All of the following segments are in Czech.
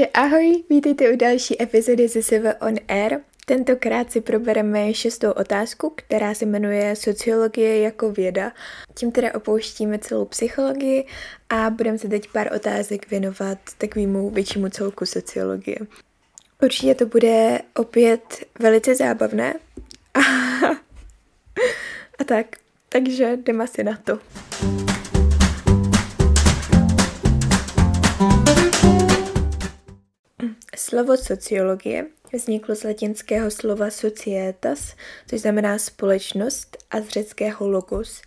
Takže ahoj, vítejte u další epizody ze SV On Air. Tentokrát si probereme šestou otázku, která se jmenuje Sociologie jako věda. Tím teda opouštíme celou psychologii a budeme se teď pár otázek věnovat takovému většímu celku sociologie. Určitě to bude opět velice zábavné. A, a tak, takže jdeme si na to. Slovo sociologie vzniklo z latinského slova societas, což znamená společnost, a z řeckého logos,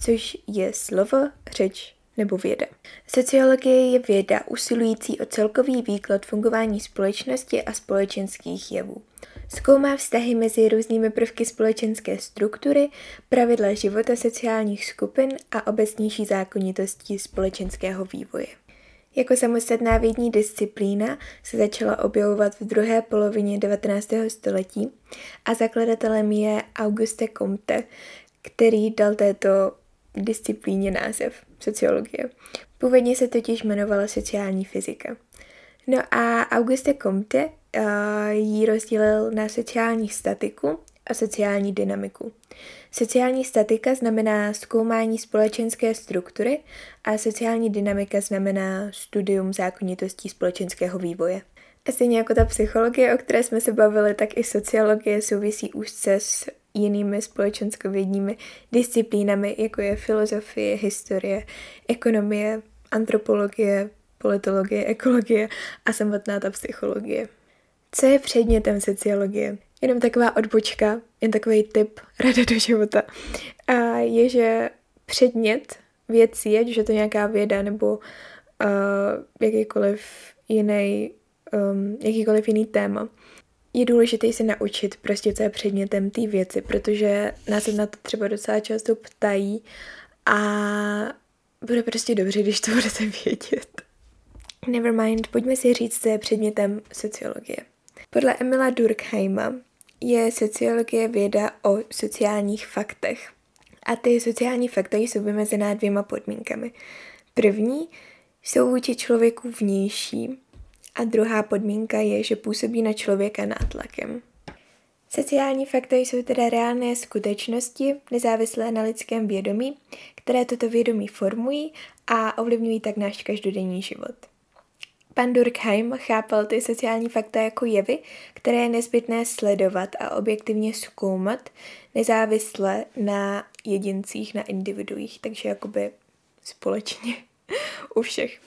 což je slovo, řeč nebo věda. Sociologie je věda usilující o celkový výklad fungování společnosti a společenských jevů. Zkoumá vztahy mezi různými prvky společenské struktury, pravidla života sociálních skupin a obecnější zákonitosti společenského vývoje. Jako samostatná vědní disciplína se začala objevovat v druhé polovině 19. století a zakladatelem je Auguste Comte, který dal této disciplíně název sociologie. Původně se totiž jmenovala sociální fyzika. No a Auguste Comte uh, ji rozdělil na sociální statiku a sociální dynamiku. Sociální statika znamená zkoumání společenské struktury a sociální dynamika znamená studium zákonitostí společenského vývoje. A stejně jako ta psychologie, o které jsme se bavili, tak i sociologie souvisí úzce s jinými společenskovědními disciplínami, jako je filozofie, historie, ekonomie, antropologie, politologie, ekologie a samotná ta psychologie. Co je předmětem sociologie? Jenom taková odbočka, jen takový tip rada do života. A je, že předmět věcí, ať už je to nějaká věda nebo uh, jakýkoliv jiný, um, jakýkoliv jiný téma, je důležité se naučit prostě, co je předmětem té věci, protože nás se na to třeba docela často ptají a bude prostě dobře, když to budete vědět. Nevermind, pojďme si říct, co je předmětem sociologie. Podle Emila Durkheima je sociologie věda o sociálních faktech. A ty sociální fakty jsou vymezená dvěma podmínkami. První jsou vůči člověku vnější a druhá podmínka je, že působí na člověka nátlakem. Sociální fakty jsou teda reálné skutečnosti, nezávislé na lidském vědomí, které toto vědomí formují a ovlivňují tak náš každodenní život. Pan Durkheim chápal ty sociální fakta jako jevy, které je nezbytné sledovat a objektivně zkoumat, nezávisle na jedincích, na individuích, takže jakoby společně u všech.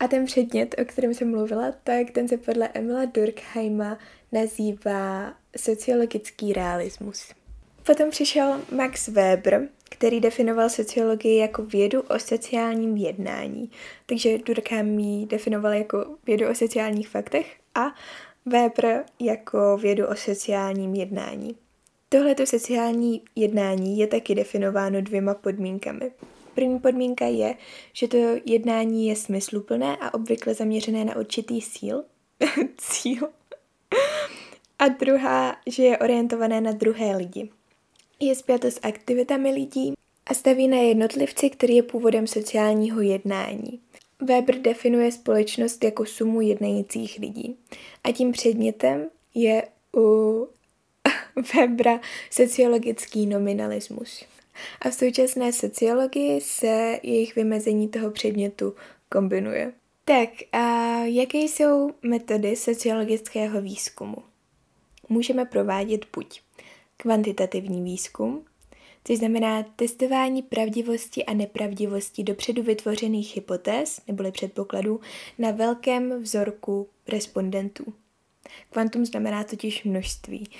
A ten předmět, o kterém jsem mluvila, tak ten se podle Emila Durkheima nazývá sociologický realismus. Potom přišel Max Weber, který definoval sociologii jako vědu o sociálním jednání. Takže Durkheim ji definoval jako vědu o sociálních faktech a Weber jako vědu o sociálním jednání. Tohleto sociální jednání je taky definováno dvěma podmínkami. První podmínka je, že to jednání je smysluplné a obvykle zaměřené na určitý síl, cíl. A druhá, že je orientované na druhé lidi je zpěto s aktivitami lidí a staví na jednotlivci, který je původem sociálního jednání. Weber definuje společnost jako sumu jednajících lidí a tím předmětem je u Webera sociologický nominalismus. A v současné sociologii se jejich vymezení toho předmětu kombinuje. Tak a jaké jsou metody sociologického výzkumu? Můžeme provádět buď kvantitativní výzkum, což znamená testování pravdivosti a nepravdivosti dopředu vytvořených hypotéz neboli předpokladů na velkém vzorku respondentů. Kvantum znamená totiž množství.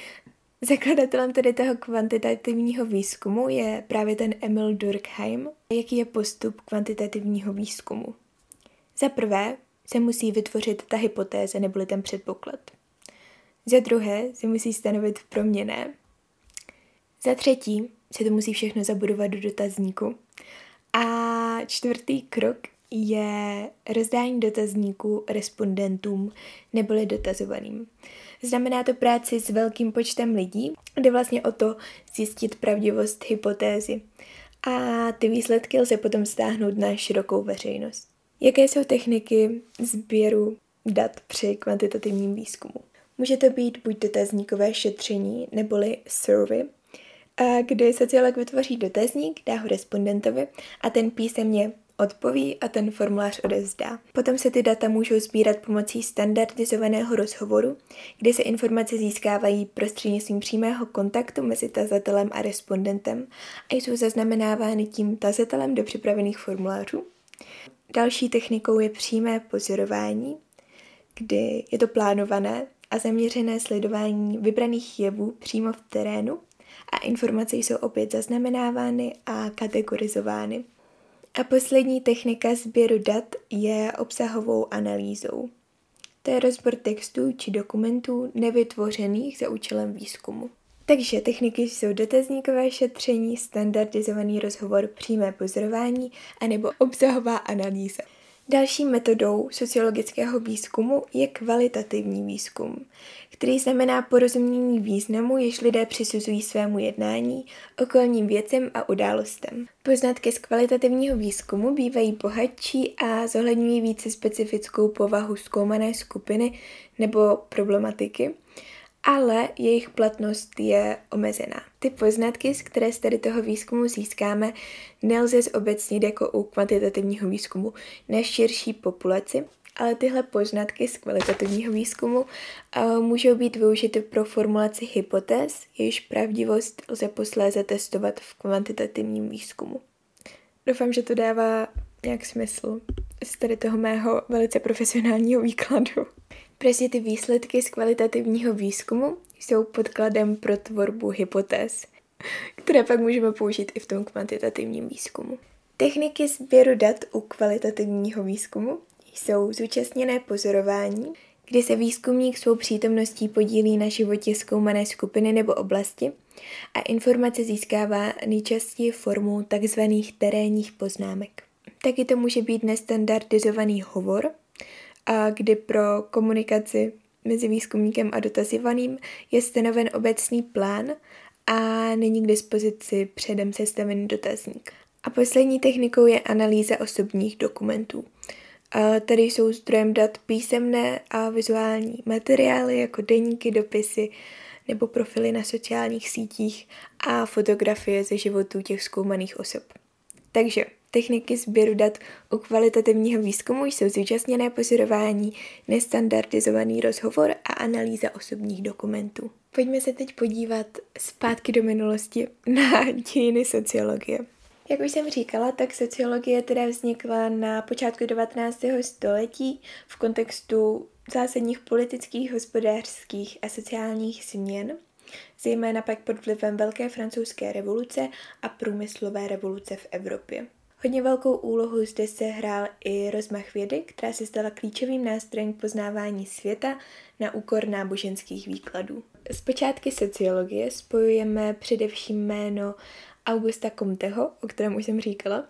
Zakladatelem tedy toho kvantitativního výzkumu je právě ten Emil Durkheim. Jaký je postup kvantitativního výzkumu? Za prvé se musí vytvořit ta hypotéze neboli ten předpoklad. Za druhé se musí stanovit proměné, za třetí se to musí všechno zabudovat do dotazníku. A čtvrtý krok je rozdání dotazníku respondentům neboli dotazovaným. Znamená to práci s velkým počtem lidí, kde vlastně o to zjistit pravdivost hypotézy. A ty výsledky lze potom stáhnout na širokou veřejnost. Jaké jsou techniky sběru dat při kvantitativním výzkumu. Může to být buď dotazníkové šetření, neboli survey, kdy sociolog vytvoří dotazník, dá ho respondentovi a ten písemně odpoví a ten formulář odevzdá. Potom se ty data můžou sbírat pomocí standardizovaného rozhovoru, kde se informace získávají prostřednictvím přímého kontaktu mezi tazatelem a respondentem a jsou zaznamenávány tím tazatelem do připravených formulářů. Další technikou je přímé pozorování, kdy je to plánované a zaměřené sledování vybraných jevů přímo v terénu a informace jsou opět zaznamenávány a kategorizovány. A poslední technika sběru dat je obsahovou analýzou. To je rozbor textů či dokumentů nevytvořených za účelem výzkumu. Takže techniky jsou dotazníkové šetření, standardizovaný rozhovor, přímé pozorování anebo obsahová analýza. Další metodou sociologického výzkumu je kvalitativní výzkum, který znamená porozumění významu, jež lidé přisuzují svému jednání, okolním věcem a událostem. Poznatky z kvalitativního výzkumu bývají bohatší a zohledňují více specifickou povahu zkoumané skupiny nebo problematiky, ale jejich platnost je omezená. Ty poznatky, z které z tady toho výzkumu získáme, nelze zobecnit jako u kvantitativního výzkumu na širší populaci, ale tyhle poznatky z kvalitativního výzkumu uh, můžou být využity pro formulaci hypotéz, jejichž pravdivost lze posléze testovat v kvantitativním výzkumu. Doufám, že to dává nějak smysl z tady toho mého velice profesionálního výkladu. Prostě ty výsledky z kvalitativního výzkumu jsou podkladem pro tvorbu hypotéz, které pak můžeme použít i v tom kvantitativním výzkumu. Techniky sběru dat u kvalitativního výzkumu jsou zúčastněné pozorování, kdy se výzkumník svou přítomností podílí na životě zkoumané skupiny nebo oblasti a informace získává nejčastěji formou tzv. terénních poznámek. Taky to může být nestandardizovaný hovor, a kdy pro komunikaci mezi výzkumníkem a dotazovaným je stanoven obecný plán a není k dispozici předem sestavený dotazník. A poslední technikou je analýza osobních dokumentů. Tady jsou zdrojem dat písemné a vizuální materiály jako deníky, dopisy nebo profily na sociálních sítích a fotografie ze životů těch zkoumaných osob. Takže Techniky sběru dat u kvalitativního výzkumu jsou zúčastněné pozorování, nestandardizovaný rozhovor a analýza osobních dokumentů. Pojďme se teď podívat zpátky do minulosti na dějiny sociologie. Jak už jsem říkala, tak sociologie teda vznikla na počátku 19. století v kontextu zásadních politických, hospodářských a sociálních změn, zejména pak pod vlivem Velké francouzské revoluce a průmyslové revoluce v Evropě. Hodně velkou úlohu zde se hrál i rozmach vědy, která se stala klíčovým nástrojem k poznávání světa na úkor náboženských výkladů. Z počátky sociologie spojujeme především jméno Augusta Comteho, o kterém už jsem říkala,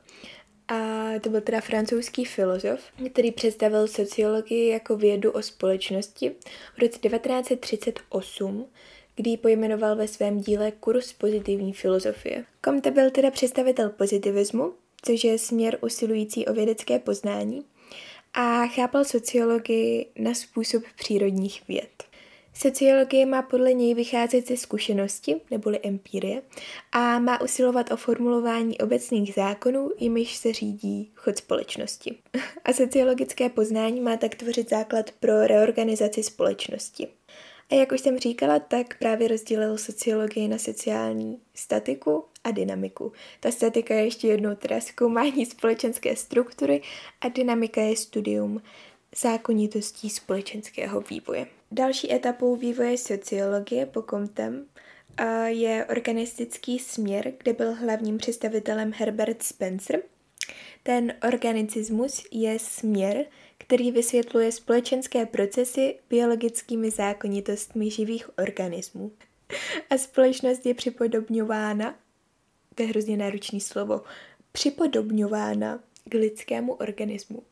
a to byl teda francouzský filozof, který představil sociologii jako vědu o společnosti v roce 1938, kdy ji pojmenoval ve svém díle Kurz pozitivní filozofie. Comte byl teda představitel pozitivismu, což je směr usilující o vědecké poznání, a chápal sociologii na způsob přírodních věd. Sociologie má podle něj vycházet ze zkušenosti, neboli empirie, a má usilovat o formulování obecných zákonů, jimiž se řídí chod společnosti. A sociologické poznání má tak tvořit základ pro reorganizaci společnosti. A jak už jsem říkala, tak právě rozdělil sociologii na sociální statiku a dynamiku. Ta statika je ještě jednou teda zkoumání společenské struktury a dynamika je studium zákonitostí společenského vývoje. Další etapou vývoje sociologie po Comtem je organistický směr, kde byl hlavním představitelem Herbert Spencer. Ten organicismus je směr, který vysvětluje společenské procesy biologickými zákonitostmi živých organismů. A společnost je připodobňována, to je hrozně náročné slovo, připodobňována k lidskému organismu.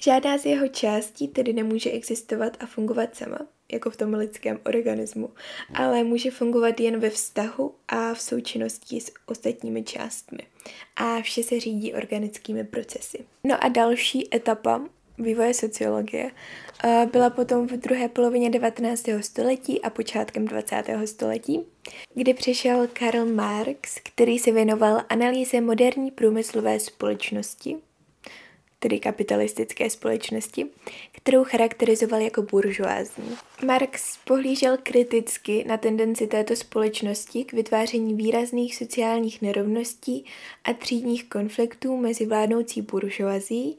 Žádná z jeho částí tedy nemůže existovat a fungovat sama, jako v tom lidském organismu, ale může fungovat jen ve vztahu a v součinnosti s ostatními částmi. A vše se řídí organickými procesy. No a další etapa vývoje sociologie byla potom v druhé polovině 19. století a počátkem 20. století, kdy přišel Karl Marx, který se věnoval analýze moderní průmyslové společnosti tedy kapitalistické společnosti, kterou charakterizoval jako buržoázní. Marx pohlížel kriticky na tendenci této společnosti k vytváření výrazných sociálních nerovností a třídních konfliktů mezi vládnoucí buržoazí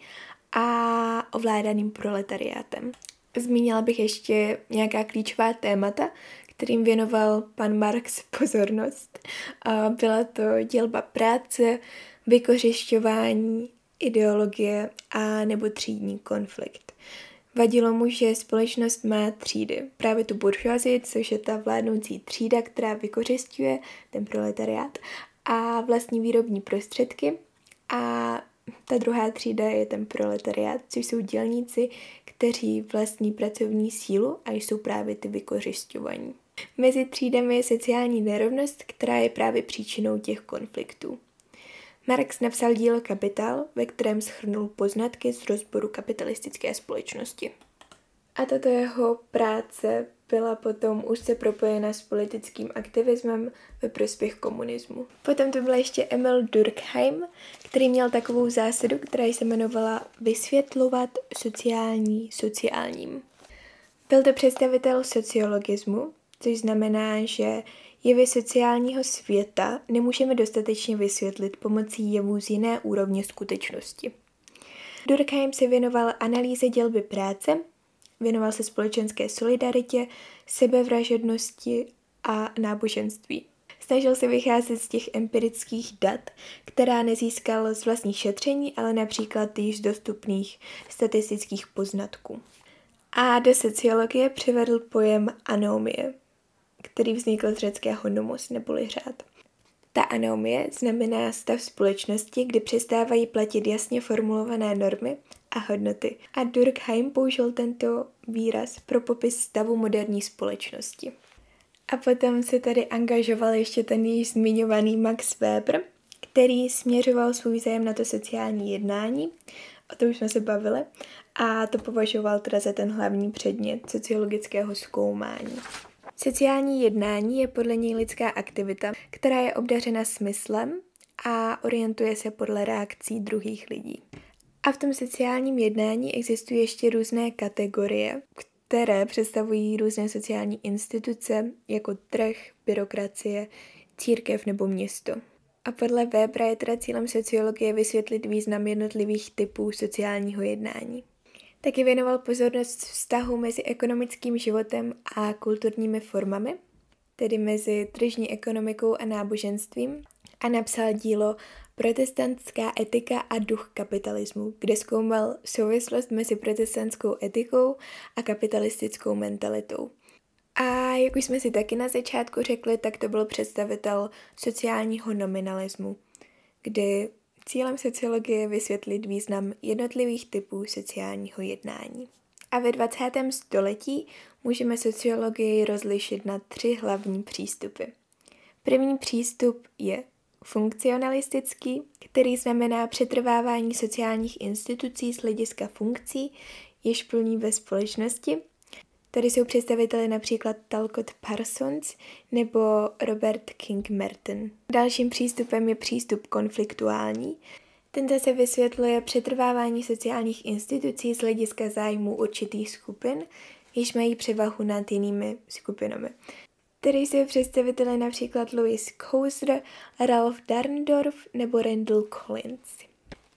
a ovládaným proletariátem. Zmínila bych ještě nějaká klíčová témata, kterým věnoval pan Marx pozornost. Byla to dělba práce, vykořišťování, ideologie a nebo třídní konflikt. Vadilo mu, že společnost má třídy. Právě tu buržoazii, což je ta vládnoucí třída, která vykořišťuje ten proletariát a vlastní výrobní prostředky. A ta druhá třída je ten proletariát, což jsou dělníci, kteří vlastní pracovní sílu a jsou právě ty vykořišťovaní. Mezi třídami je sociální nerovnost, která je právě příčinou těch konfliktů. Marx napsal dílo Kapitál, ve kterém schrnul poznatky z rozboru kapitalistické společnosti. A tato jeho práce byla potom se propojena s politickým aktivismem ve prospěch komunismu. Potom to byl ještě Emil Durkheim, který měl takovou zásadu, která se jmenovala vysvětlovat sociální sociálním. Byl to představitel sociologismu, což znamená, že Jevy sociálního světa nemůžeme dostatečně vysvětlit pomocí jevů z jiné úrovně skutečnosti. Durkheim se věnoval analýze dělby práce, věnoval se společenské solidaritě, sebevražednosti a náboženství. Snažil se vycházet z těch empirických dat, která nezískal z vlastních šetření, ale například již dostupných statistických poznatků. A do sociologie přivedl pojem anomie, který vznikl z řeckého nomos neboli řád. Ta anomie znamená stav společnosti, kdy přestávají platit jasně formulované normy a hodnoty. A Durkheim použil tento výraz pro popis stavu moderní společnosti. A potom se tady angažoval ještě ten již zmiňovaný Max Weber, který směřoval svůj zájem na to sociální jednání, o tom už jsme se bavili, a to považoval teda za ten hlavní předmět sociologického zkoumání. Sociální jednání je podle něj lidská aktivita, která je obdařena smyslem a orientuje se podle reakcí druhých lidí. A v tom sociálním jednání existují ještě různé kategorie, které představují různé sociální instituce, jako trh, byrokracie, církev nebo město. A podle Webera je teda cílem sociologie vysvětlit význam jednotlivých typů sociálního jednání. Taky věnoval pozornost vztahu mezi ekonomickým životem a kulturními formami, tedy mezi tržní ekonomikou a náboženstvím, a napsal dílo Protestantská etika a duch kapitalismu, kde zkoumal souvislost mezi protestantskou etikou a kapitalistickou mentalitou. A jak už jsme si taky na začátku řekli, tak to byl představitel sociálního nominalismu, kdy Cílem sociologie je vysvětlit význam jednotlivých typů sociálního jednání. A ve 20. století můžeme sociologii rozlišit na tři hlavní přístupy. První přístup je funkcionalistický, který znamená přetrvávání sociálních institucí z hlediska funkcí, jež plní ve společnosti Tady jsou představiteli například Talcott Parsons nebo Robert King Merton. Dalším přístupem je přístup konfliktuální. Tento se vysvětluje přetrvávání sociálních institucí z hlediska zájmu určitých skupin, již mají převahu nad jinými skupinami. Tady jsou představiteli například Louis Kousler, Ralph Darndorf nebo Randall Collins.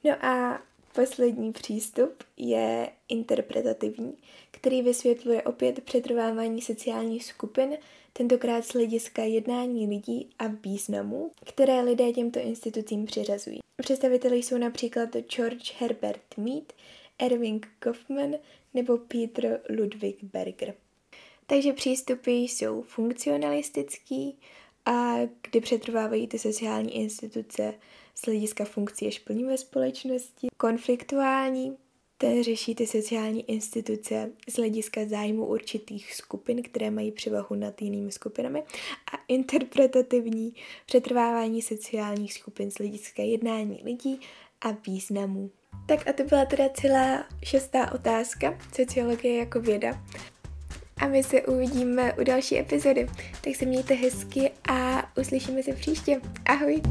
No a Poslední přístup je interpretativní, který vysvětluje opět přetrvávání sociálních skupin, tentokrát z hlediska jednání lidí a významů, které lidé těmto institucím přiřazují. Představiteli jsou například George Herbert Mead, Erwin Goffman nebo Peter Ludwig Berger. Takže přístupy jsou funkcionalistický, a kdy přetrvávají ty sociální instituce z hlediska funkcí, jež plní ve společnosti. Konfliktuální, ten řeší ty sociální instituce z hlediska zájmu určitých skupin, které mají převahu nad jinými skupinami. A interpretativní, přetrvávání sociálních skupin z hlediska jednání lidí a významu Tak a to byla teda celá šestá otázka, sociologie jako věda. A my se uvidíme u další epizody. Tak se mějte hezky a uslyšíme se příště. Ahoj!